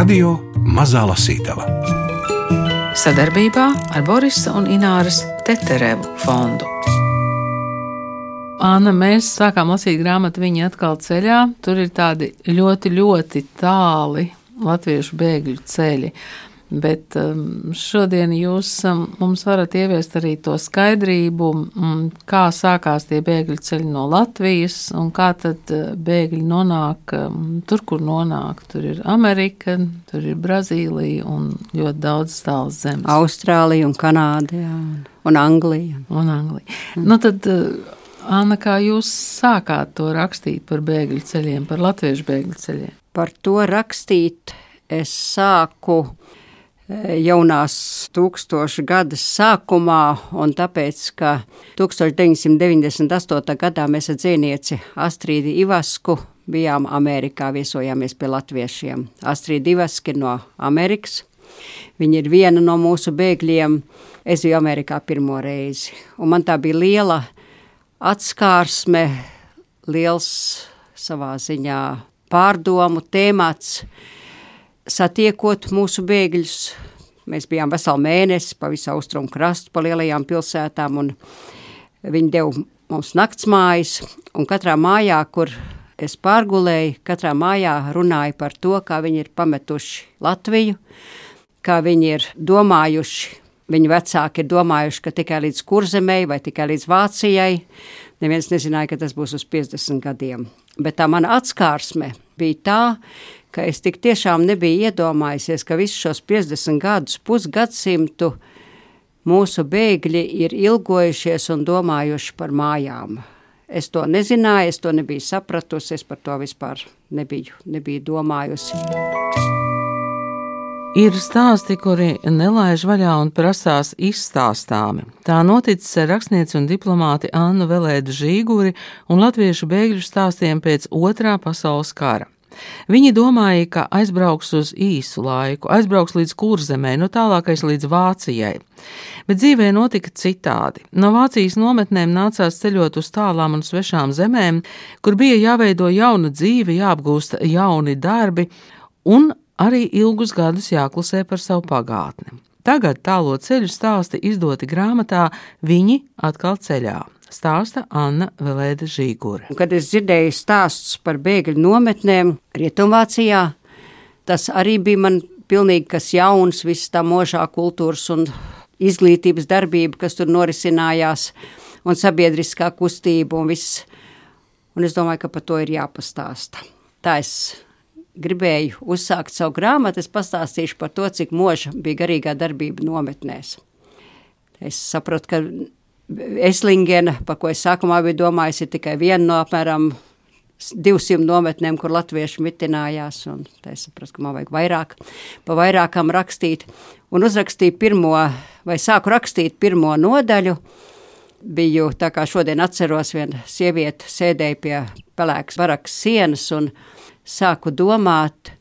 Radio Mazā Lasītava sadarbībā ar Borisa un Ināras Teterevu fondu. Anna, mēs sākām lasīt grāmatu Viņa atkal ceļā. Tur ir tādi ļoti, ļoti tāli latviešu bēgļu ceļi. Bet um, šodien jūs um, mums varat ieviest arī to skaidrību, um, kā sākās tie bēgļu ceļi no Latvijas un kā tad uh, bēgļi nonāk tur, kur nonāk. Tur ir Amerika, tur ir Brazīlija un ļoti daudz tāls zemes. Austrālija un Kanāda jā, un Anglija. Un Anglija. Mm. Nu tad, uh, Anna, kā jūs sākāt to rakstīt par bēgļu ceļiem, par latviešu bēgļu ceļiem? Par to rakstīt es sāku jaunās tūkstoša gadas sākumā, un tāpēc, ka 1998. gadā mēs ar dzīvnieci Astrīdi Ivasku bijām Amerikā, viesojāmies pie latviešiem. Astrīda Ivaska ir no Amerikas, viņa ir viena no mūsu bēgļiem. Es biju Amerikā pirmo reizi, un man tā bija liela atskārsme, liels savā ziņā pārdomu tēmats, satiekot mūsu bēgļus. Mēs bijām veselu mēnesi pa visu austrumu krastu, pa lielajām pilsētām, un viņi deva mums naktsmājas, un katrā mājā, kur es pārgulēju, katrā mājā runāja par to, kā viņi ir pametuši Latviju, kā viņi ir domājuši, viņu vecāki ir domājuši, ka tikai līdz kurzemei vai tikai līdz Vācijai. Neviens nezināja, ka tas būs uz 50 gadiem. Bet tā mana atskārsme bija tā, ka es tik tiešām nebiju iedomājusies, ka visus šos 50 gadus, pusgadsimtu mūsu bēgļi ir ilgojušies un domājuši par mājām. Es to nezināju, es to nebiju sapratusi, es par to vispār nebiju, nebiju domājusi. Ir stāsti, kuri nelaiž vaļā un prasās izstāstāmi. Tā noticis ar rakstnieci un diplomāti Annu Velēdu Žīguri un latviešu bēgļu stāstiem pēc otrā pasaules kara. Viņi domāja, ka aizbrauks uz īsu laiku, aizbrauks līdz kurzemē, no tālākais līdz Vācijai. Bet dzīvē notika citādi. No Vācijas nometnēm nācās ceļot uz tālām un svešām zemēm, kur bija jāveido jauna dzīve, jāapgūst jauni darbi un arī ilgus gadus jāklusē par savu pagātni. Tagad tālo ceļu stāsti izdoti grāmatā Viņi atkal ceļā stāsta Anna Velēda Žīgure. Kad es dzirdēju stāstus par bēgļu nometnēm Rietumvācijā, tas arī bija man pilnīgi kas jauns, viss tā možā kultūras un izglītības darbība, kas tur norisinājās, un sabiedriskā kustība un viss. Un es domāju, ka par to ir jāpastāsta. Tā es gribēju uzsākt savu grāmatu, es pastāstīšu par to, cik moža bija garīgā darbība nometnēs. Es saprotu, ka Eslingena, par ko es sākumā biju domājis, ir tikai viena no apmēram 200 nometnēm, kur latvieši mitinājās, un es sapratu, ka man vajag vairāk, pa vairākām rakstīt. Un uzrakstīju pirmo, vai sāku rakstīt pirmo nodaļu, biju, tā kā šodien atceros, viena sieviete sēdēja pie pelēkas barakas sienas un sāku domāt,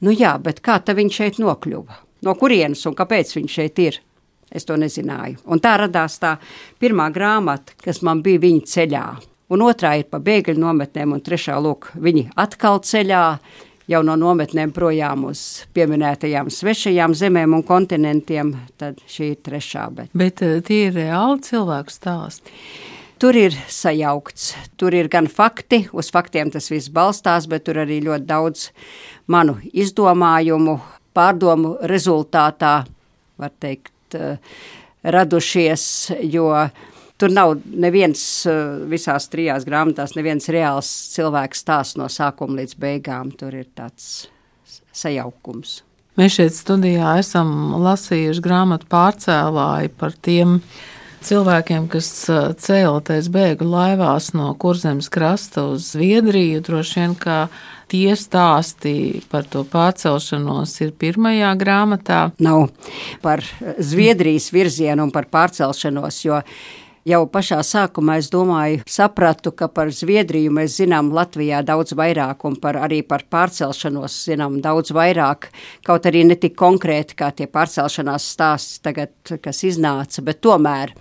nu jā, bet kā ta viņš šeit nokļuva? No kurienes un kāpēc viņš šeit ir? Es to nezināju. Un tā radās tā pirmā grāmata, kas man bija viņa ceļā. Un otrā ir par bēgļu nometnēm, un trešā, lūk, viņi atkal ceļā jau no nometnēm projām uz pieminētajām svešajām zemēm un kontinentiem. Tad šī ir trešā. Bet, bet eh, tie ir reāli cilvēku stāsti. Tur ir sajaukts. Tur ir gan fakti, uz faktiem tas viss balstās, bet tur arī ļoti daudz manu izdomājumu, pārdomu rezultātā, var teikt, uh, radušies, jo tur nav neviens uh, visās trijās grāmatās, neviens reāls cilvēks stāsts no sākuma līdz beigām. Tur ir tāds sajaukums. Mēs šeit studijā esam lasījuši grāmatu pārcēlāju par tiem cilvēkiem, kas uh, cēloties bēgu laivās no kurzemes krasta uz Zviedriju, droši vien, ka tie stāsti par to pārcelšanos ir pirmajā grāmatā? Nav par Zviedrijas virzienu un par pārcelšanos, jo jau pašā sākumā es domāju, sapratu, ka par Zviedriju mēs zinām Latvijā daudz vairāk, un par, arī par pārcelšanos zinām daudz vairāk. Kaut arī ne tik konkrēti kā tie pārcelšanās stāsti tagad, kas iznāca, bet tomēr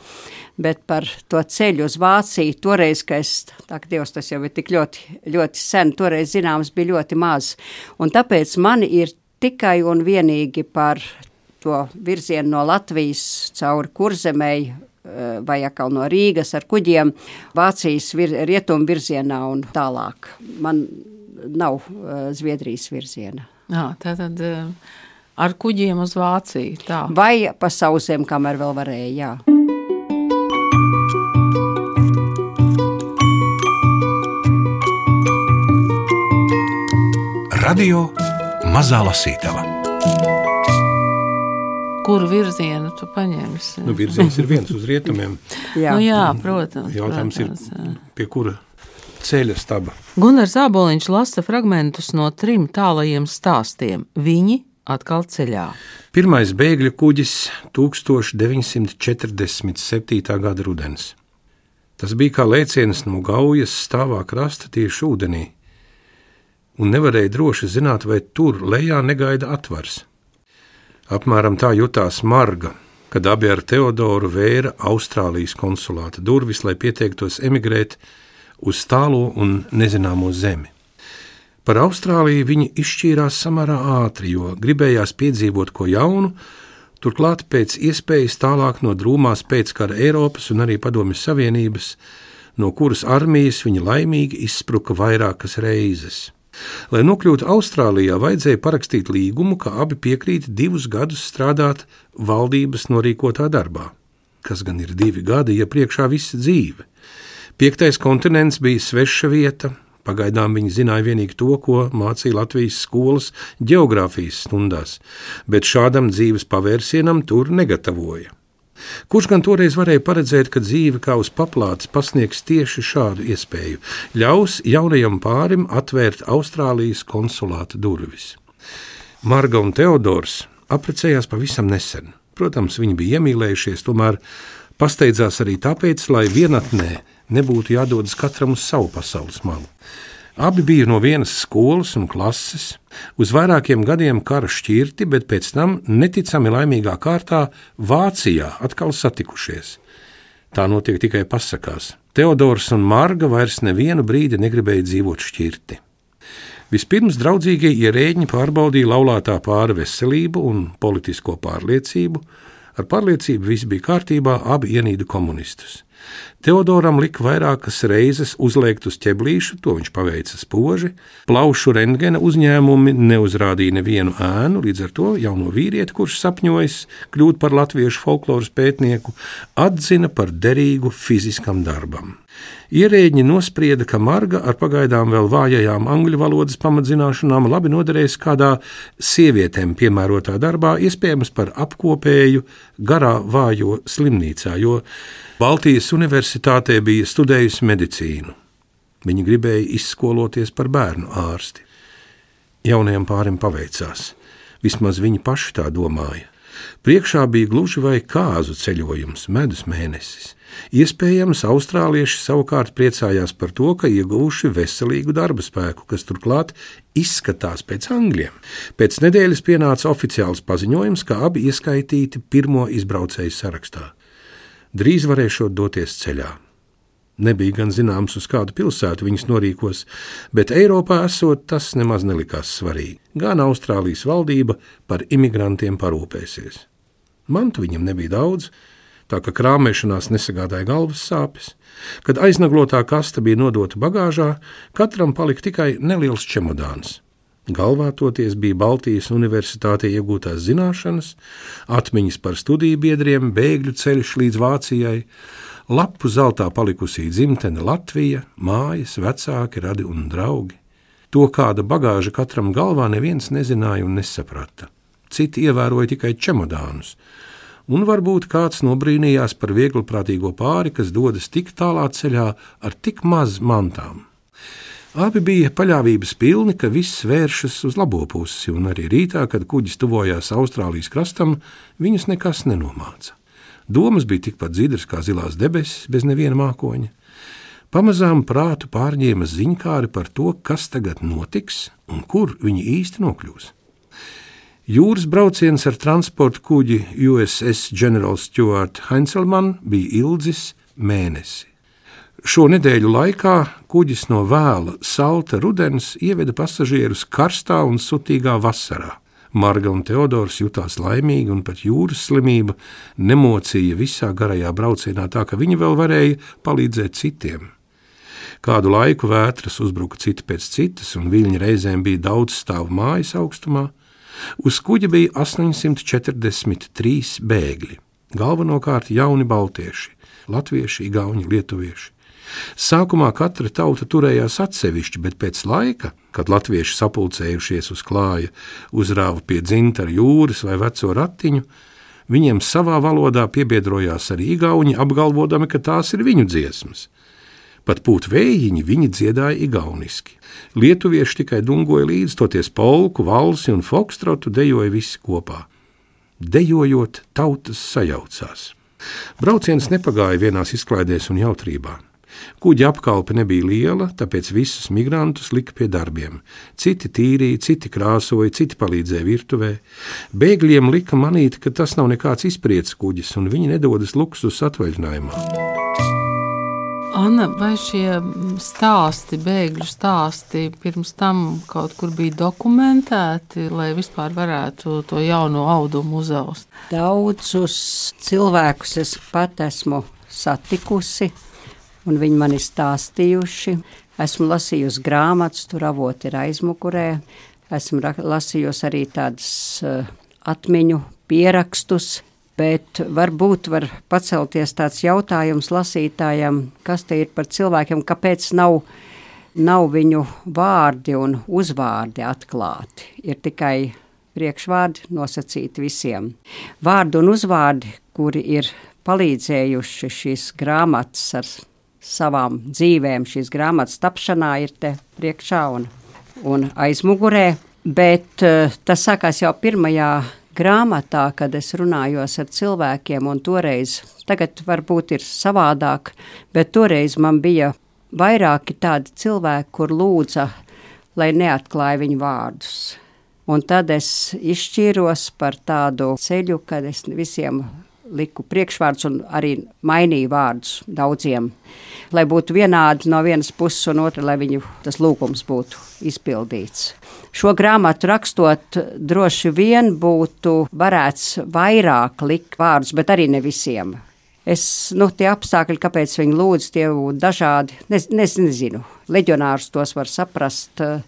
bet par to ceļu uz Vāciju toreiz, ka es, tā ka Dievs, tas jau ir tik ļoti, ļoti sen, toreiz zināms bija ļoti maz. Un tāpēc man ir tikai un vienīgi par to virzienu no Latvijas cauri kurzemēji eh, vai atkal no Rīgas ar kuģiem Vācijas vir, rietumu virzienā un tālāk. Man nav uh, Zviedrijas virziena. Jā, tā tad uh, ar kuģiem uz Vāciju. Tā. Vai pa sausiem, kamēr vēl varēja, jā. Radio Mazā Lasītava. Kuru virzienu tu paņemsi? Nu, virziens ir viens uz rietumiem. jā. Nu, jā, protams. Jautājums protams, ir, pie kura ceļa staba. Gunārs Zāboliņš lasa fragmentus no trim tālajiem stāstiem. Viņi atkal ceļā. Pirmais bēgļu kuģis 1947. gada rudens. Tas bija kā lēciens no gaujas stāvā krasta tieši ūdenī, un nevarēja droši zināt, vai tur lejā negaida atvars. Apmēram tā jutās Marga, kad abi ar Teodoru vēra Austrālijas konsulāta durvis, lai pieteiktos emigrēt uz tālo un nezināmo zemi. Par Austrāliju viņi izšķīrās samērā ātri, jo gribējās piedzīvot ko jaunu, turklāt pēc iespējas tālāk no drūmās pēckara Eiropas un arī Padomju Savienības, no kuras armijas viņi laimīgi izspruka vairākas reizes. Lai nokļūtu Austrālijā, vajadzēja parakstīt līgumu, ka abi piekrīt divus gadus strādāt valdības norīkotā darbā. Kas gan ir divi gadi, ja priekšā visa dzīve? Piektais kontinents bija sveša vieta. Pagaidām viņi zināja tikai to, ko mācīja Latvijas skolas geogrāfijas stundās, bet šādam dzīves pavērsienam tur negatavoja. Kurš gan toreiz varēja paredzēt, ka dzīve kā uz paplātes pasniegs tieši šādu iespēju, ļaus jaunajam pārim atvērt Austrālijas konsulāta durvis? Marga un Teodors apprecējās pavisam nesen. Protams, viņi bija iemīlējušies, tomēr pasteidzās arī tāpēc, lai vienatnē nebūtu jādodas katram uz savu pasaules malu. Abi bija no vienas skolas un klases, uz vairākiem gadiem kara šķirti, bet pēc tam neticami laimīgā kārtā Vācijā atkal satikušies. Tā notiek tikai pasakās. Teodors un Marga vairs nevienu brīdi negribēja dzīvot šķirti. Vispirms draudzīgie ierēģi pārbaudīja laulātā pāra veselību un politisko pārliecību. Ar pārliecību viss bija kārtībā, abi ienīda komunistus. Teodoram lika vairākas reizes uzliekt uz ķeblīšu, to viņš paveica spoži. Plaušu rentgena uzņēmumi neuzrādīja nevienu ēnu, līdz ar to jauno vīrieti, kurš sapņojis kļūt par latviešu folkloras pētnieku, atzina par derīgu fiziskam darbam. Ierēģi nosprieda, ka Marga ar pagaidām vēl vājajām angļu valodas pamatzināšanām labi noderēs kādā sievietēm piemērotā darbā, iespējams par apkopēju garā vājo slimnīcā, jo Baltijas Universitātē bija studējusi medicīnu. Viņa gribēja izskoloties par bērnu ārsti. Jaunajam pārim paveicās, vismaz viņi paši tā domāja. Priekšā bija gluži vai kāzu ceļojums, medus mēnesis. Iespējams, austrālieši savukārt priecājās par to, ka ieguvuši veselīgu darba spēku, kas turklāt izskatās pēc angļiem. Pēc nedēļas pienāca oficiāls paziņojums, ka abi ieskaitīti pirmo izbraucēju sarakstā drīz varēšot doties ceļā. Nebija gan zināms, uz kādu pilsētu viņas norīkos, bet Eiropā esot tas nemaz nelikās svarīgi. Gan Austrālijas valdība par imigrantiem parūpēsies. Mantu viņam nebija daudz, tā ka krāpēšanās nesagādāja galvas sāpes. Kad aiznaglotā kasta bija nodota bagāžā, katram palika tikai neliels čemodāns. Galvā toties bija Baltijas Universitātē iegūtās zināšanas, atmiņas par studiju biedriem, bēgļu ceļš līdz Vācijai, lapu zeltā palikusī dzimtene Latvija, mājas, vecāki, radi un draugi. To, kāda bagāža katram galvā, neviens nezināja un nesaprata. Citi ievēroja tikai čemodānus, un varbūt kāds nobrīnījās par vieglprātīgo pāri, kas dodas tik tālā ceļā ar tik maz mantām. Abi bija paļāvības pilni, ka viss vēršas uz labo pusi, un arī rītā, kad kuģis tuvojās Austrālijas krastam, viņus nekas nenomāca. Domas bija tikpat dzidras kā zilās debesis, bez neviena mākoņa. Pamazām prātu pārņēma ziņkāri par to, kas tagad notiks un kur viņi īsti nokļūs. Jūras brauciens ar transporta kuģi USS General Stuart Heinzelman bija ilgs mēnesi. Šo nedēļu laikā kuģis no vēla salta rudens ieveda pasažierus karstā un sutīgā vasarā. Marga un Teodors jutās laimīgi, un pat jūras slimība nemocīja visā garajā braucienā, tā ka viņi vēl varēja palīdzēt citiem. Kādu laiku vētras uzbruka cita pēc citas, un viļņi reizēm bija daudz stāvu mājas augstumā. Uz kuģa bija 843 bēgļi, galvenokārt jauni baltieši, latvieši, igauņi, lietuvieši. Sākumā katra tauta turējās atsevišķi, bet pēc laika, kad latvieši sapulcējušies uz klāja, uzrāva pie dzintara jūras vai veco ratiņu, viņiem savā valodā piebiedrojās arī igauņi, apgalvodami, ka tās ir viņu dziesmas. Pat pūt vējiņi viņi dziedāja igauniski. Lietuvieši tikai dungoja līdzi, toties polku, valsi un fokstrotu dejoja visi kopā. Dejojot, tautas sajaucās. Brauciens nepagāja vienās izklaidēs un jautrībā. Kuģa apkalpe nebija liela, tāpēc visus migrantus lika pie darbiem. Citi tīrīja, citi krāsoja, citi palīdzēja virtuvē. Bēgļiem lika manīt, ka tas nav nekāds izpriecas kuģis, un viņi nedodas luksus atvaļinājumā. Anna, vai šie stāsti, bēgļu stāsti, pirms tam kaut kur bija dokumentēti, lai vispār varētu to jauno audumu uzaust? Daudzus cilvēkus es pat esmu satikusi un viņi man ir stāstījuši. Esmu lasījusi grāmatas, tur avoti ir aizmugurē. Esmu lasījusi arī tādas uh, atmiņu pierakstus, bet varbūt var pacelties tāds jautājums lasītājam, kas te ir par cilvēkiem, kāpēc nav, nav viņu vārdi un uzvārdi atklāti. Ir tikai priekšvārdi nosacīti visiem. Vārdi un uzvārdi, kuri ir palīdzējuši šīs grāmatas ar savām dzīvēm šīs grāmatas tapšanā ir te priekšā un, un aizmugurē. Bet uh, tas sākās jau pirmajā grāmatā, kad es runājos ar cilvēkiem, un toreiz, tagad varbūt ir savādāk, bet toreiz man bija vairāki tādi cilvēki, kur lūdza, lai neatklāja viņu vārdus. Un tad es izšķīros par tādu ceļu, kad es visiem liku priekšvārdus un arī mainīju vārdus daudziem, lai būtu vienādi no vienas puses un otra, lai viņu tas lūgums būtu izpildīts. Šo grāmatu rakstot, droši vien būtu varēts vairāk likt vārdus, bet arī ne visiem. Es, nu, tie apstākļi, kāpēc viņi lūdz, tie būtu dažādi. Es, es nezinu, leģionārus tos var saprast. Uh,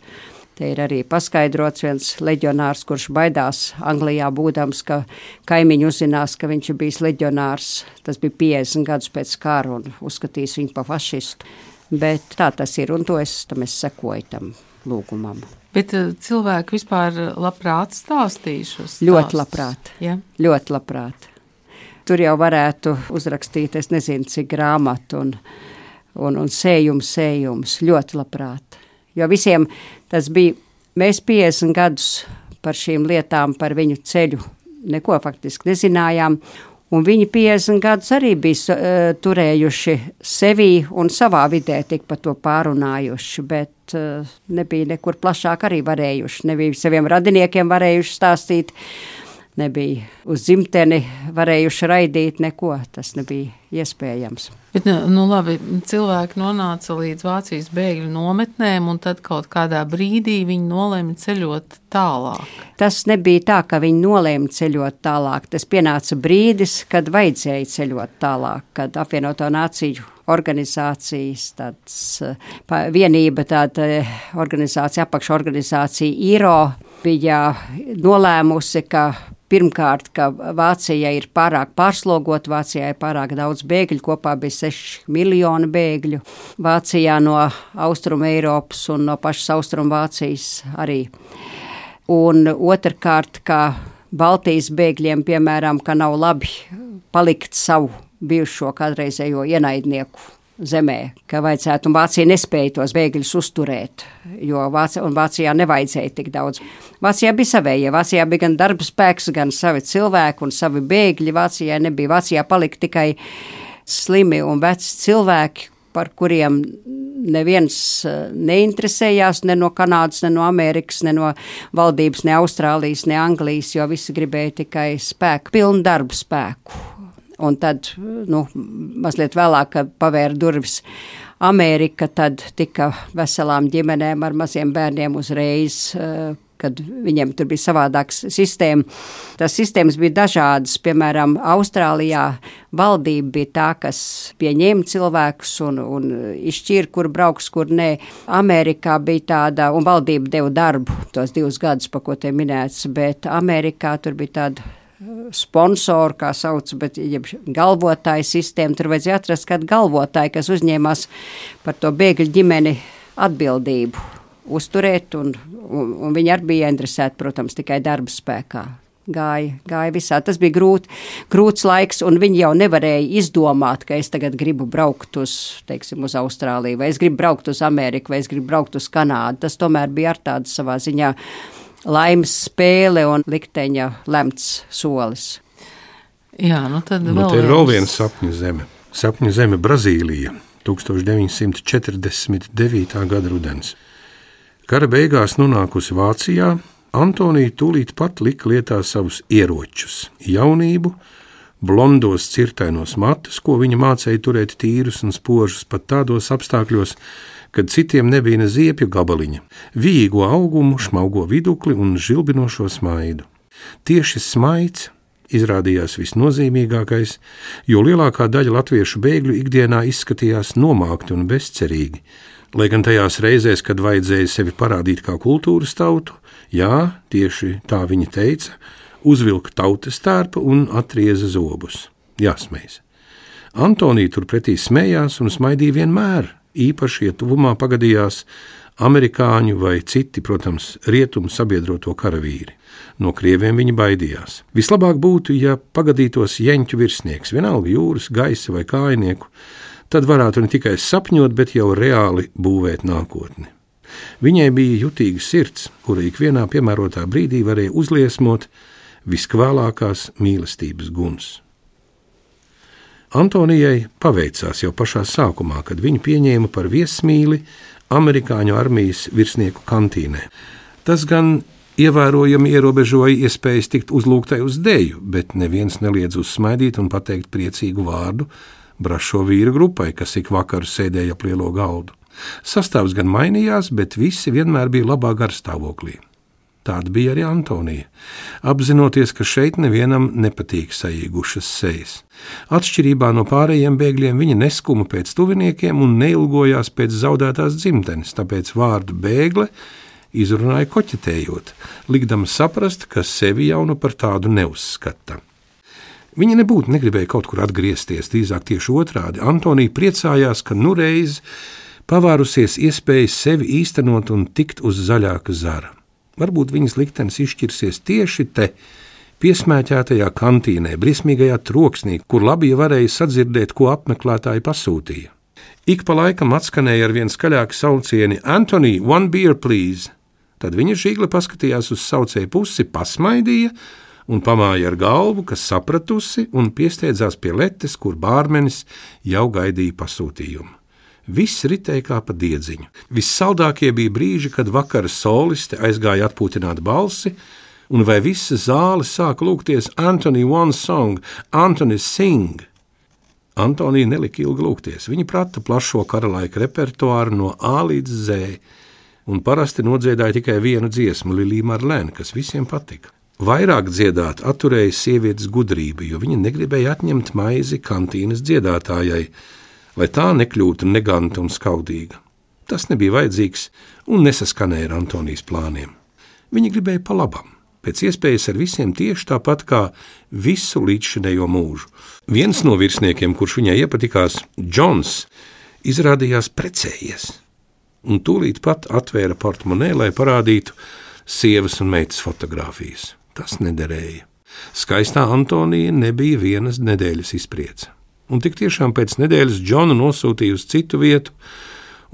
Te ir arī paskaidrots viens leģionārs, kurš baidās Anglijā būdams, ka kaimiņi uzzinās, ka viņš ir bijis leģionārs. Tas bija 50 gadus pēc kara un uzskatīs viņu par fašistu. Bet tā tas ir, un to es, tam es sekoju tam lūgumam. Bet eh, cilvēki vispār labprāt stāstīšus? Ļoti labprāt. Ja? Ļoti labprāt. Tur jau varētu uzrakstīt, es nezinu, cik grāmatu un, un, un sējumu sējumus. Ļoti labprāt. Jo visiem tas bija, mēs 50 gadus par šīm lietām, par viņu ceļu neko faktiski nezinājām. Un viņi 50 gadus arī bija uh, turējuši sevi un savā vidē tikpat to pārunājuši, bet uh, nebija nekur plašāk arī varējuši. Nebija saviem radiniekiem varējuši stāstīt. Uh, nebija uz dzimteni varējuši raidīt neko. Tas nebija iespējams. Bet, nu, nu, labi, cilvēki nonāca līdz Vācijas bēgļu nometnēm, un tad kaut kādā brīdī viņi nolēma ceļot tālāk. Tas nebija tā, ka viņi nolēma ceļot tālāk. Tas pienāca brīdis, kad vajadzēja ceļot tālāk, kad apvienoto nāciju organizācijas, tāds vienība, tāda organizācija, apakšorganizācija IRO bija nolēmusi, ka Pirmkārt, ka Vācija ir pārāk pārslogota, Vācijā ir pārāk daudz bēgļu, kopā bija 6 miljoni bēgļu. Vācijā no Austrum Eiropas un no pašas Austrum Vācijas arī. Un otrkārt, ka Baltijas bēgļiem, piemēram, ka nav labi palikt savu bijušo kādreizējo ienaidnieku zemē, ka vajadzētu, un Vācija nespēja tos bēgļus uzturēt, jo Vācija, Vācijā nevajadzēja tik daudz. Vācijā bija savējie, Vācijā bija gan darba spēks, gan savi cilvēki un savi bēgļi. Vācijā nebija, Vācijā palika tikai slimi un veci cilvēki, par kuriem neviens eh, neinteresējās ne no Kanādas, ne no Amerikas, ne no valdības, ne Austrālijas, ne Anglijas, jo visi gribēja tikai spēku, pilnu darbu spēku un tad, nu, mazliet vēlāk pavēra durvis Amerika, tad tika veselām ģimenēm ar maziem bērniem uzreiz uh, kad viņiem tur bija savādāks sistēma. Tās sistēmas bija dažādas, piemēram, Austrālijā valdība bija tā, kas pieņēma cilvēkus un, un izšķīra, kur brauks, kur nē. Amerikā bija tāda, un valdība deva darbu tos divus gadus, pa ko te minēts, bet Amerikā tur bija tāda sponsoru, kā sauc, bet galvotāju sistēmu. Tur vajadzēja atrast kādu galvotāju, kas uzņēmās par to bēgļu ģimeni atbildību uzturēt, un, un, un viņi arī bija interesēti, protams, tikai darba spēkā. Gāja, gāja visā. Tas bija grūt, grūts laiks, un viņi jau nevarēja izdomāt, ka es tagad gribu braukt uz, teiksim, uz Austrāliju, vai es gribu braukt uz Ameriku, vai es gribu braukt uz Kanādu. Tas tomēr bija ar tādu savā ziņā laimes spēle un likteņa lemts solis. Jā, nu tad nu, vēl ir vēl viena sapņu zeme. Sapņu zeme Brazīlija 1949. gada rudens. Kara beigās nonākusi Vācijā, Antonija tūlīt pat lika lietā savus ieročus, jaunību, blondos cirtainos matus, ko viņa mācīja turēt tīrus un spožus pat tādos apstākļos, kad citiem nebija ne ziepju gabaliņa, vīgu augumu, šmaugo vidukli un žilbinošo smaidu. Tieši smaids izrādījās visnozīmīgākais, jo lielākā daļa latviešu bēgļu ikdienā izskatījās nomākti un bezcerīgi. Lai gan tajās reizēs, kad vajadzēja sevi parādīt kā kultūras tautu, jā, tieši tā viņa teica, uzvilka tautas tērpa un atrieza zobus. Jāsmējas. Antonija turpretī smējās un smaidīja vienmēr, īpaši, ja tuvumā pagadījās amerikāņu vai citi, protams, rietumu sabiedroto karavīri. No krieviem viņi baidījās. Vislabāk būtu, ja pagadītos jeņķu virsnieks, vienalga jūras, gaisa vai kājnieku, tad varētu ne tikai sapņot, bet jau reāli būvēt nākotni. Viņai bija jutīga sirds, kura ikvienā piemērotā brīdī varēja uzliesmot viskvēlākās mīlestības guns. Antonijai paveicās jau pašā sākumā, kad viņu pieņēma par viesmīli amerikāņu armijas virsnieku kantīnē. Tas gan ievērojami ierobežoja iespējas tikt uzlūgtai uz deju, bet neviens neliedz uzsmaidīt un pateikt priecīgu vārdu brašo vīru grupai, kas ik vakaru sēdēja ap lielo galdu. Sastāvs gan mainījās, bet visi vienmēr bija labā garstāvoklī. Tāda bija arī Antonija, apzinoties, ka šeit nevienam nepatīk saīgušas sejas. Atšķirībā no pārējiem bēgļiem, viņa neskuma pēc tuviniekiem un neilgojās pēc zaudētās dzimtenes, tāpēc vārdu bēgle izrunāja koķetējot, likdama saprast, ka sevi jau nu par tādu neuzskata. Viņa nebūtu negribēja kaut kur atgriezties, drīzāk tieši otrādi. Antonija priecājās, ka nu reiz pavārusies iespēja sevi īstenot un tikt uz zaļāka zara. Varbūt viņas liktenis izšķirsies tieši te, piesmēķētajā kantīnē, briesmīgajā troksnī, kur labi varēja sadzirdēt, ko apmeklētāji pasūtīja. Ik pa laikam atskanēja ar vien skaļāku saucieni: Antoni, one beer, please! Tad viņa žīgle paskatījās uz saucēju pusi, pasmaidīja un pamāja ar galvu, kas sapratusi, un piesteidzās pie letes, kur bārmenis jau gaidīja pasūtījumu. Viss ritēja kā pa diedziņu. Vissaldākie bija brīži, kad vakara soliste aizgāja atpūtināt balsi, un vai visa zāle sāka lūgties Antoni One Song, Antoni Sing. Antonija nelika ilgi lūgties. Viņa prata plašo karalaika repertuāru no A līdz Z, un parasti nodziedāja tikai vienu dziesmu, Lilija Marlēna, kas visiem patika. Vairāk dziedāt atturēja sievietes gudrību, jo viņa negribēja atņemt maizi kantīnas dziedātājai, lai tā nekļūtu neganta un skaudīga. Tas nebija vajadzīgs un nesaskanēja ar Antonijas plāniem. Viņa gribēja pa labam, pēc iespējas ar visiem tieši tāpat kā visu līdzšinējo mūžu. Viens no virsniekiem, kurš viņai iepatikās, Džons, izrādījās precējies, un tūlīt pat atvēra portmonē, lai parādītu sievas un meitas fotogrāfijas. Tas nederēja. Skaistā Antonija nebija vienas nedēļas izpriece un tik tiešām pēc nedēļas Džonu nosūtīja uz citu vietu,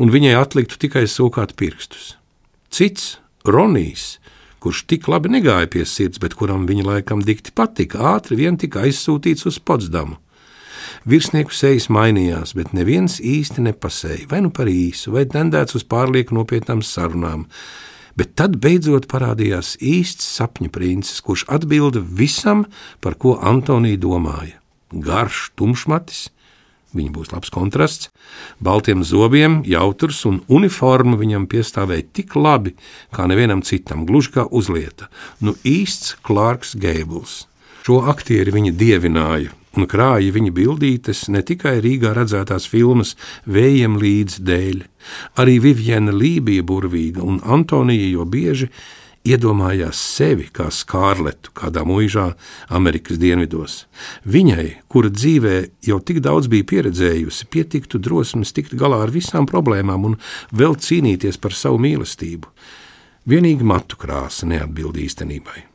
un viņai atliktu tikai sūkāt pirkstus. Cits, Ronijs, kurš tik labi negāja pie sirds, bet kuram viņa laikam dikti patika, ātri vien tika aizsūtīts uz Potsdamu. Virsnieku sejas mainījās, bet neviens īsti nepasēja, vai nu par īsu, vai tendēts uz pārlieku nopietnām sarunām. Bet tad beidzot parādījās īsts sapņu princis, kurš atbilda visam, par ko Antonija domāja garš tumšmatis, Viņa būs labs kontrasts, baltiem zobiem, jautrs un uniforma viņam piestāvēja tik labi, kā nevienam citam, gluži kā uzlieta. Nu īsts Clarks Gēbls. Šo aktieri viņa dievināja un krāja viņa bildītes ne tikai Rīgā redzētās filmas Vējiem līdz dēļ, arī Viviena Lī bija burvīga un Antonija jo bieži iedomājās sevi kā skārletu kādā mūžā Amerikas dienvidos. Viņai, kura dzīvē jau tik daudz bija pieredzējusi, pietiktu drosmes tikt galā ar visām problēmām un vēl cīnīties par savu mīlestību. Vienīgi matu krāsa neatbild īstenībai.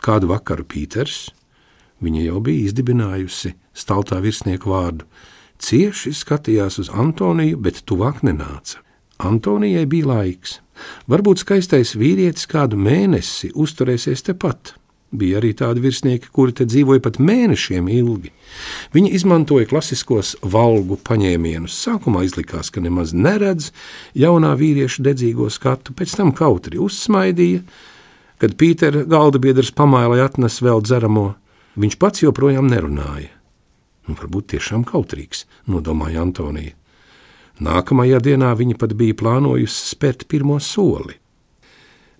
Kādu vakaru Pīters, viņa jau bija izdibinājusi staltā virsnieku vārdu, cieši skatījās uz Antoniju, bet tuvāk nenāca. Antonijai bija laiks. Varbūt skaistais vīrietis kādu mēnesi uzturēsies tepat. Bija arī tādi virsnieki, kuri te dzīvoja pat mēnešiem ilgi. Viņi izmantoja klasiskos valgu paņēmienus. Sākumā izlikās, ka nemaz neredz jaunā vīrieša dedzīgo skatu, pēc tam kautri uzsmaidīja. Kad Pītera galda biedrs pamāja atnes vēl dzeramo, viņš pats joprojām nerunāja. Nu, varbūt tiešām kautrīgs, nodomāja Antonija. Nākamajā dienā viņa pat bija plānojusi spērt pirmo soli.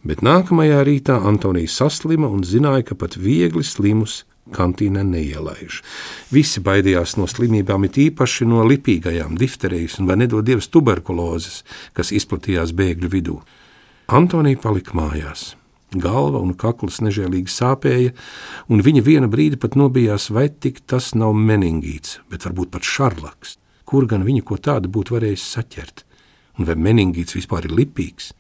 Bet nākamajā rītā Antonija saslima un zināja, ka pat viegli slimus kantīnē neielaiž. Visi baidījās no slimībām, it īpaši no lipīgajām, difterijas un vai nedod dievs tuberkulozes, kas izplatījās bēgļu vidū. Antonija palika mājās. Galva un kakls nežēlīgi sāpēja, un viņa viena brīdi pat nobijās, vai tik tas nav meningīts, bet varbūt pat šarlaks kur gan viņa ko tādu būtu varējis saķert, un vai meningīts vispār ir lipīgs.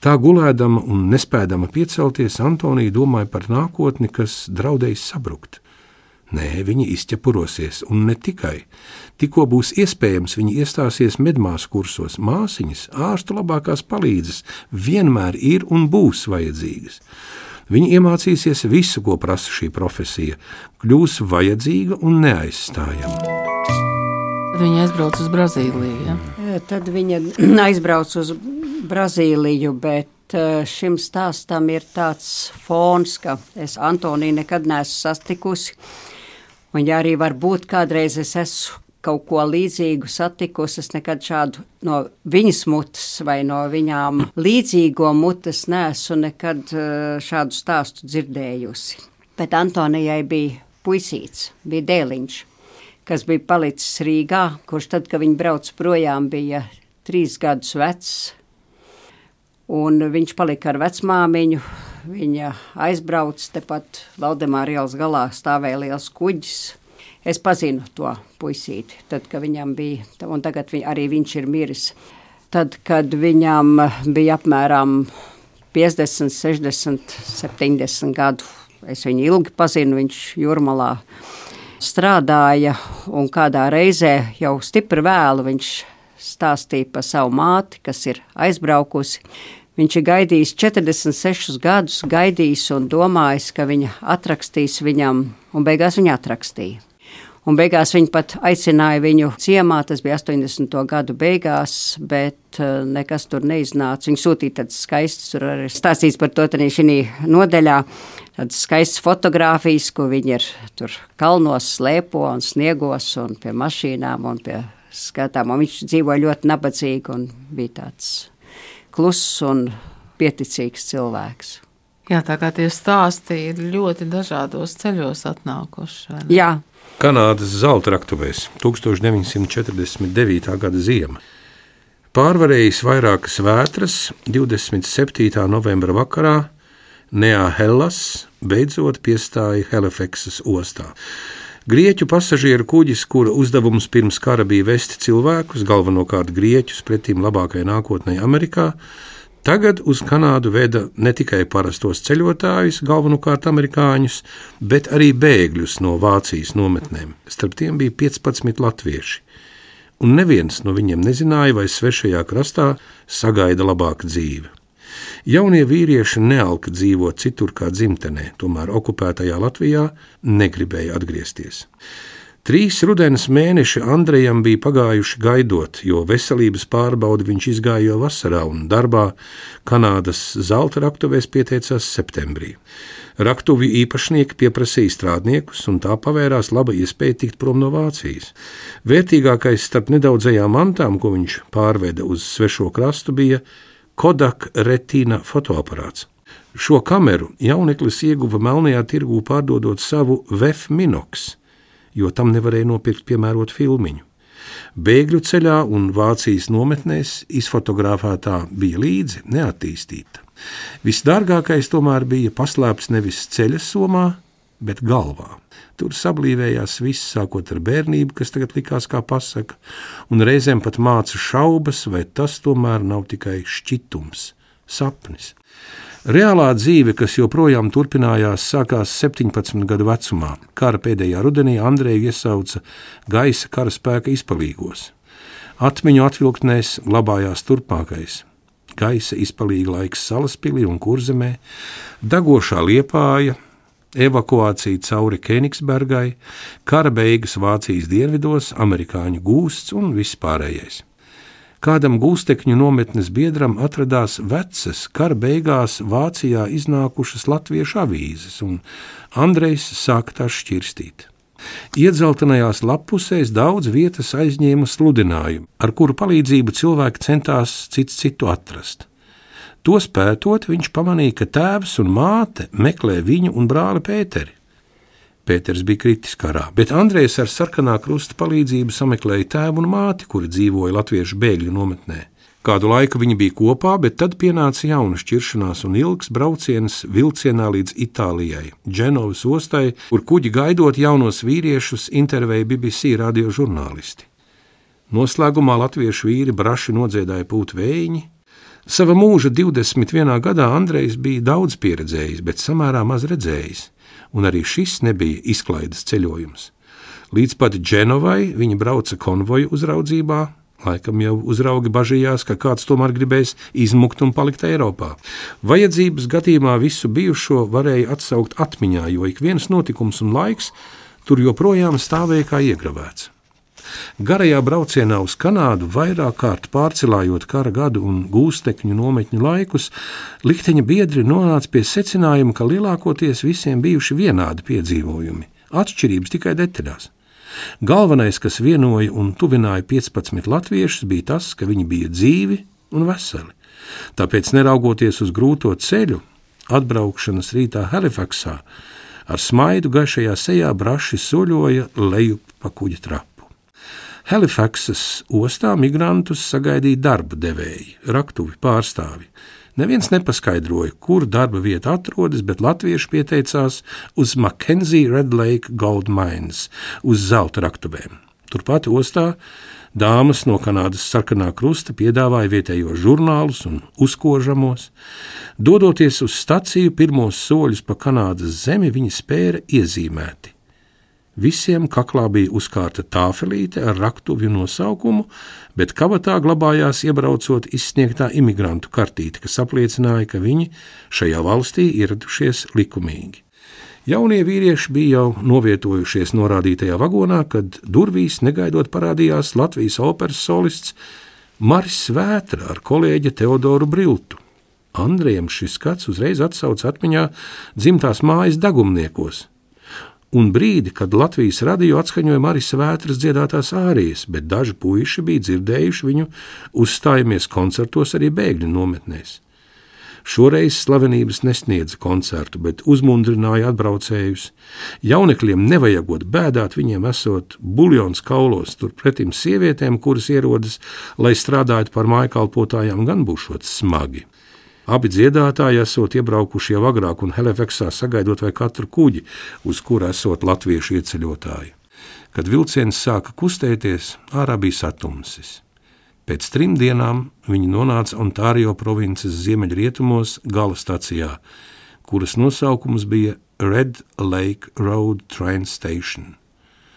Tā gulēdama un nespēdama piecelties, Antonija domāja par nākotni, kas draudējis sabrukt. Nē, viņa izķepurosies, un ne tikai. Tikko būs iespējams, viņa iestāsies medmāsu kursos, māsiņas, ārstu labākās palīdzes, vienmēr ir un būs vajadzīgas. Viņa iemācīsies visu, ko prasa šī profesija, kļūs vajadzīga un neaizstājama. Viņa aizbrauca uz Brazīliju. Ja? Tad viņa aizbrauca uz Brazīliju, bet šim stāstam ir tāds fons, ka es Antoniju nekad neesmu sastikusi. Un, ja arī varbūt kādreiz es esmu kaut ko līdzīgu satikusi, es nekad šādu no viņas mutes vai no viņām līdzīgo mutes neesmu nekad šādu stāstu dzirdējusi. Bet Antonijai bija puisīts, bija dēliņš kas bija palicis Rīgā, kurš tad, kad viņi brauca projām, bija trīs gadus vecs. Un viņš palika ar vecmāmiņu. Viņa aizbrauca tepat Valdemāra ielas galā, stāvēja liels kuģis. Es pazinu to puisīti, tad, kad viņam bija, un tagad vi, arī viņš ir miris. Tad, kad viņam bija apmēram 50, 60, 70 gadu, es viņu ilgi pazinu, viņš jūrmalā strādāja, un kādā reizē jau stipri vēlu viņš stāstīja par savu māti, kas ir aizbraukusi. Viņš ir gaidījis 46 gadus, gaidījis un domājis, ka viņa atrakstīs viņam, un beigās viņa atrakstīja. Un beigās viņi pat aicināja viņu ciemā, tas bija 80. gadu beigās, bet uh, nekas tur neiznāca. Viņi sūtīja tādas skaistas, tur arī stāstīts par to šī nodeļā, tādas skaistas fotogrāfijas, ko viņi ir tur kalnos slēpo un sniegos un pie mašīnām un pie skatām. Un viņš dzīvoja ļoti nabadzīgi un bija tāds kluss un pieticīgs cilvēks. Jā, tā kā tie stāsti ir ļoti dažādos ceļos atnākuši. Jā, Kanādas zelta raktuvēs 1949. gada ziema. Pārvarējis vairākas vētras, 27. novembra vakarā Neā Hellas beidzot piestāja Helefeksas ostā. Grieķu pasažieru kuģis, kura uzdevums pirms kara bija vest cilvēkus, galvenokārt grieķus, pretīm labākajai nākotnē Amerikā, Tagad uz Kanādu veda ne tikai parastos ceļotājus, galvenokārt amerikāņus, bet arī bēgļus no Vācijas nometnēm. Starp tiem bija 15 latvieši. Un neviens no viņiem nezināja, vai svešajā krastā sagaida labāka dzīve. Jaunie vīrieši nealka dzīvot citur kā dzimtenē, tomēr okupētajā Latvijā negribēja atgriezties. Trīs rudens mēneši Andrejam bija pagājuši gaidot, jo veselības pārbaudi viņš izgāja jau vasarā un darbā Kanādas zelta raktuvēs pieteicās septembrī. Raktuvi īpašnieki pieprasīja strādniekus, un tā pavērās laba iespēja tikt prom no Vācijas. Vērtīgākais starp nedaudzajām mantām, ko viņš pārveda uz svešo krastu, bija Kodak retīna fotoaparāts. Šo kameru jauneklis ieguva melnajā tirgū pārdodot savu VF Minox, jo tam nevarēja nopirkt piemērotu filmiņu. Bēgļu ceļā un Vācijas nometnēs izfotografētā bija līdzi neattīstīta. Visdārgākais tomēr bija paslēpts nevis ceļa somā, bet galvā. Tur sablīvējās viss, sākot ar bērnību, kas tagad likās kā pasaka, un reizēm pat māca šaubas, vai tas tomēr nav tikai šķitums, sapnis. Reālā dzīve, kas joprojām turpinājās, sākās 17 gadu vecumā. Kara pēdējā rudenī Andreju iesauca gaisa karaspēka izpalīgos. Atmiņu atvilktnēs glabājās turpmākais gaisa izpalīga laiks Salaspīlī un Kurzemē, dagošā liepāja, evakuācija cauri Kenigsbergai, kara beigas Vācijas dienvidos, amerikāņu gūsts un viss pārējais. Kādam gūstekņu nometnes biedram atradās vecas, kara beigās Vācijā iznākušas latviešu avīzes, un Andrejs sāka tās šķirstīt. Iedzeltenajās lapusēs daudz vietas aizņēma sludinājumu, ar kuru palīdzību cilvēki centās cits citu atrast. To spētot, viņš pamanīja, ka tēvs un māte meklē viņu un brāli Pēteri. Pēters bija kritis karā, bet Andrejs ar sarkanā krusta palīdzību sameklēja tēvu un māti, kuri dzīvoja latviešu bēgļu nometnē. Kādu laiku viņi bija kopā, bet tad pienāca jauna šķiršanās un ilgs brauciens vilcienā līdz Itālijai, Dženovas ostai, kur kuģi gaidot jaunos vīriešus intervēja BBC radio žurnālisti. Noslēgumā latviešu vīri braši nodziedāja pūtu vējiņi. Sava mūža 21. gadā Andrejs bija daudz pieredzējis, bet samērā maz redzējis, un arī šis nebija izklaides ceļojums. Līdz pat Dženovai viņi brauca konvoju uzraudzībā, Laikam jau uzraugi bažījās, ka kāds tomēr gribēs izmukt un palikt Eiropā. Vajadzības gadījumā visu bijušo varēja atsaukt atmiņā, jo ik viens notikums un laiks tur joprojām stāvēja kā iegravēts. Garajā braucienā uz Kanādu, vairāk kārt pārcelājot kara gadu un gūstekņu nometņu laikus, likteņa biedri nonāca pie secinājuma, ka lielākoties visiem bijuši vienādi piedzīvojumi, atšķirības tikai detaļās. Galvenais, kas vienoja un tuvināja 15 latviešus, bija tas, ka viņi bija dzīvi un veseli. Tāpēc, neraugoties uz grūto ceļu, atbraukšanas rītā Halifaksā, ar smaidu gaišajā sejā braši soļoja lejup pa kuģa trapu. Halifaksas ostā migrantus sagaidīja darba devēji, raktuvi pārstāvi. Neviens nepaskaidroja, kur darba vieta atrodas, bet latvieši pieteicās uz Mackenzie Red Lake Gold Mines, uz zelta raktuvēm. Turpat ostā dāmas no Kanādas sarkanā krusta piedāvāja vietējos žurnālus un uzkožamos. Dodoties uz staciju, pirmos soļus pa Kanādas zemi viņi spēra iezīmēti. Visiem kaklā bija uzkārta tāfelīte ar raktuvju nosaukumu, bet kabatā glabājās iebraucot izsniegtā imigrantu kartīte, kas apliecināja, ka viņi šajā valstī ieradušies likumīgi. Jaunie vīrieši bija jau novietojušies norādītajā vagonā, kad durvīs negaidot parādījās Latvijas operas solists Maris Vētra ar kolēģi Teodoru Briltu. Andrejam šis skats uzreiz atsauca atmiņā dzimtās mājas dagumniekos, un brīdi, kad Latvijas radio atskaņoja Marijas vētras dziedātās ārijas, bet daži puiši bija dzirdējuši viņu uzstājamies koncertos arī bēgļu nometnēs. Šoreiz slavenības nesniedza koncertu, bet uzmundrināja atbraucējus. Jaunekļiem nevajagot bēdāt, viņiem esot buļļons kaulos, turpretim sievietēm, kuras ierodas, lai strādātu par mājkalpotājām, gan būšot smagi. Abi dziedātāji esot iebraukuši jau agrāk un Halifaksā sagaidot vai katru kuģi, uz kura esot latviešu ieceļotāji. Kad vilciens sāka kustēties, ārā bija satumsis. Pēc trim dienām viņi nonāca Ontārio provinces ziemeļrietumos gala stacijā, kuras nosaukums bija Red Lake Road Train Station.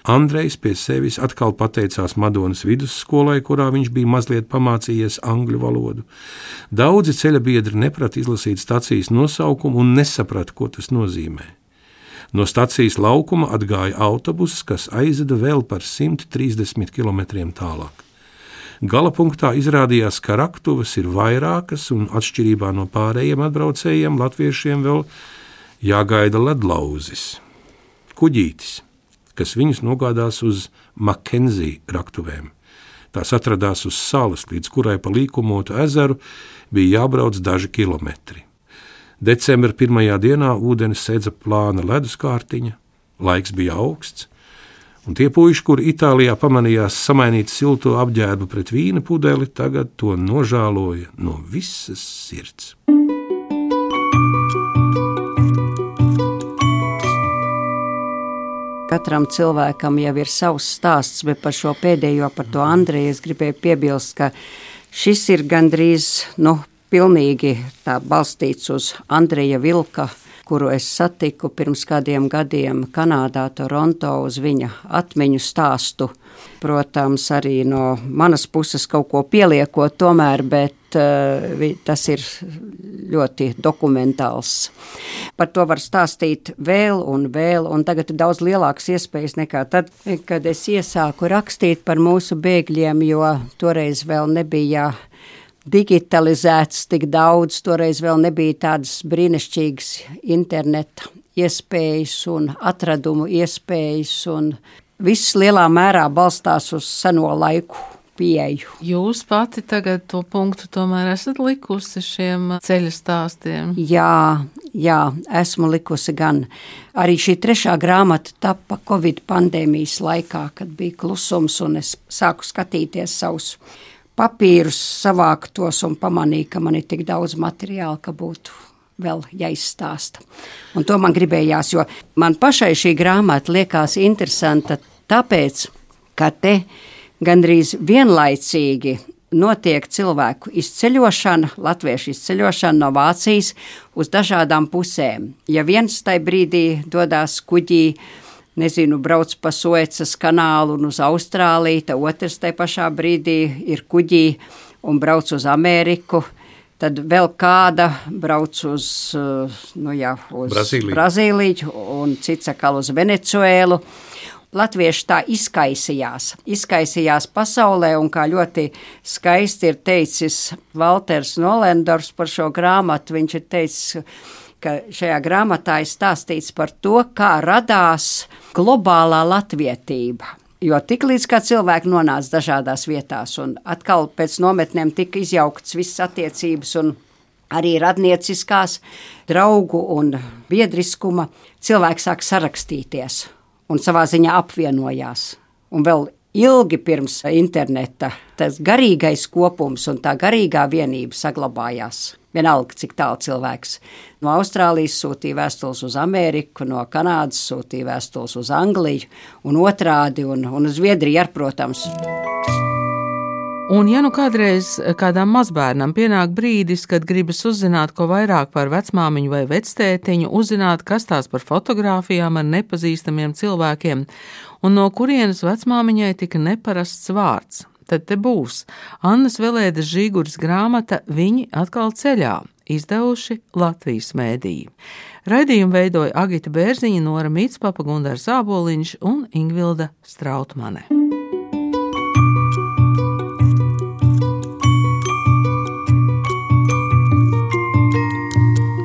Andrejs pie sevis atkal pateicās Madonas vidusskolai, kurā viņš bija mazliet pamācījies angļu valodu. Daudzi ceļa biedri neprata izlasīt stacijas nosaukumu un nesaprata, ko tas nozīmē. No stacijas laukuma atgāja autobuss, kas aizveda vēl par 130 km tālāk. Galapunktā izrādījās, ka raktuvas ir vairākas, un atšķirībā no pārējiem atbraucējiem, latviešiem vēl jāgaida ledlauzis, kuģītis, kas viņus nogādās uz Makenzija raktuvēm. Tās atradās uz salas, līdz kurai pa līkumotu ezeru bija jābrauc daži kilometri. Decembra pirmajā dienā ūdens sēdza plāna ledus kārtiņa, laiks bija augsts, un tie puiši, kuri Itālijā pamanījās samainīt silto apģērbu pret vīna pudeli, tagad to nožēloja no visas sirds. Katram cilvēkam jau ir savs stāsts, bet par šo pēdējo, par to Andreju, es gribēju piebilst, ka šis ir gandrīz, nu, pilnīgi balstīts uz Andreja Vilka kuru es satiku pirms kādiem gadiem Kanādā, Toronto, uz viņa atmiņu stāstu. Protams, arī no manas puses kaut ko pieliekot, tomēr, bet uh, tas ir ļoti dokumentāls. Par to var stāstīt vēl un vēl, un tagad ir daudz lielākas iespējas nekā tad, kad es iesāku rakstīt par mūsu bēgļiem, jo toreiz vēl nebija digitalizēts tik daudz, toreiz vēl nebija tādas brīnišķīgas interneta iespējas un atradumu iespējas, un viss lielā mērā balstās uz seno laiku pieeju. Jūs pati tagad to punktu tomēr esat likusi šiem ceļa stāstiem? Jā, jā, esmu likusi gan. Arī šī trešā grāmata tapa Covid pandēmijas laikā, kad bija klusums un es sāku skatīties savus papīrus savāktos un pamanīju, ka man ir tik daudz materiāla, ka būtu vēl jāizstāsta. Un to man gribējās, jo man pašai šī grāmata liekas interesanta tāpēc, ka te gandrīz vienlaicīgi notiek cilvēku izceļošana, latviešu izceļošana no Vācijas uz dažādām pusēm. Ja viens tajā brīdī dodas kuģī, nezinu, brauc pa Suecas kanālu un uz Austrāliju, tad otrs tajā pašā brīdī ir kuģī un brauc uz Ameriku. Tad vēl kāda brauc uz, nu jā, uz Brazīliju. Brazīliju un cits atkal uz Venecuēlu. Latvieši tā izkaisījās, izkaisījās pasaulē, un kā ļoti skaisti ir teicis Walters Nolendors par šo grāmatu, viņš ir teicis, ka šajā grāmatā ir stāstīts par to, kā radās globālā latvietība. Jo tiklīdz cilvēki nonāca dažādās vietās, un atkal pēc nometnēm tika izjauktas visas attiecības un arī radnieciskās, draugu un biedriskuma, cilvēki sāk sarakstīties un savā ziņā apvienojās. Un vēl ilgi pirms interneta tas garīgais kopums un tā garīgā vienība saglabājās. Vienalga, cik tālu cilvēks no Austrālijas sūtīja vēstules uz Ameriku, no Kanādas sūtīja vēstules uz Angliju, un otrādi, un, un uz Zviedriju ar, protams. Un, ja nu kādreiz kādam mazbērnam pienāk brīdis, kad gribas uzzināt ko vairāk par vecmāmiņu vai vectētiņu, uzzināt, kas tās par fotografijām ar nepazīstamiem cilvēkiem, un no kurienes vecmāmiņai tika neparasts vārds, tad te būs Annas Velēdas Žīguras grāmata Viņi atkal ceļā, izdevuši Latvijas mēdīji. Raidījumu veidoja Agita Bērziņa, Nora Mītspapa, Gundars Āboliņš un Ingvilda Strautmane.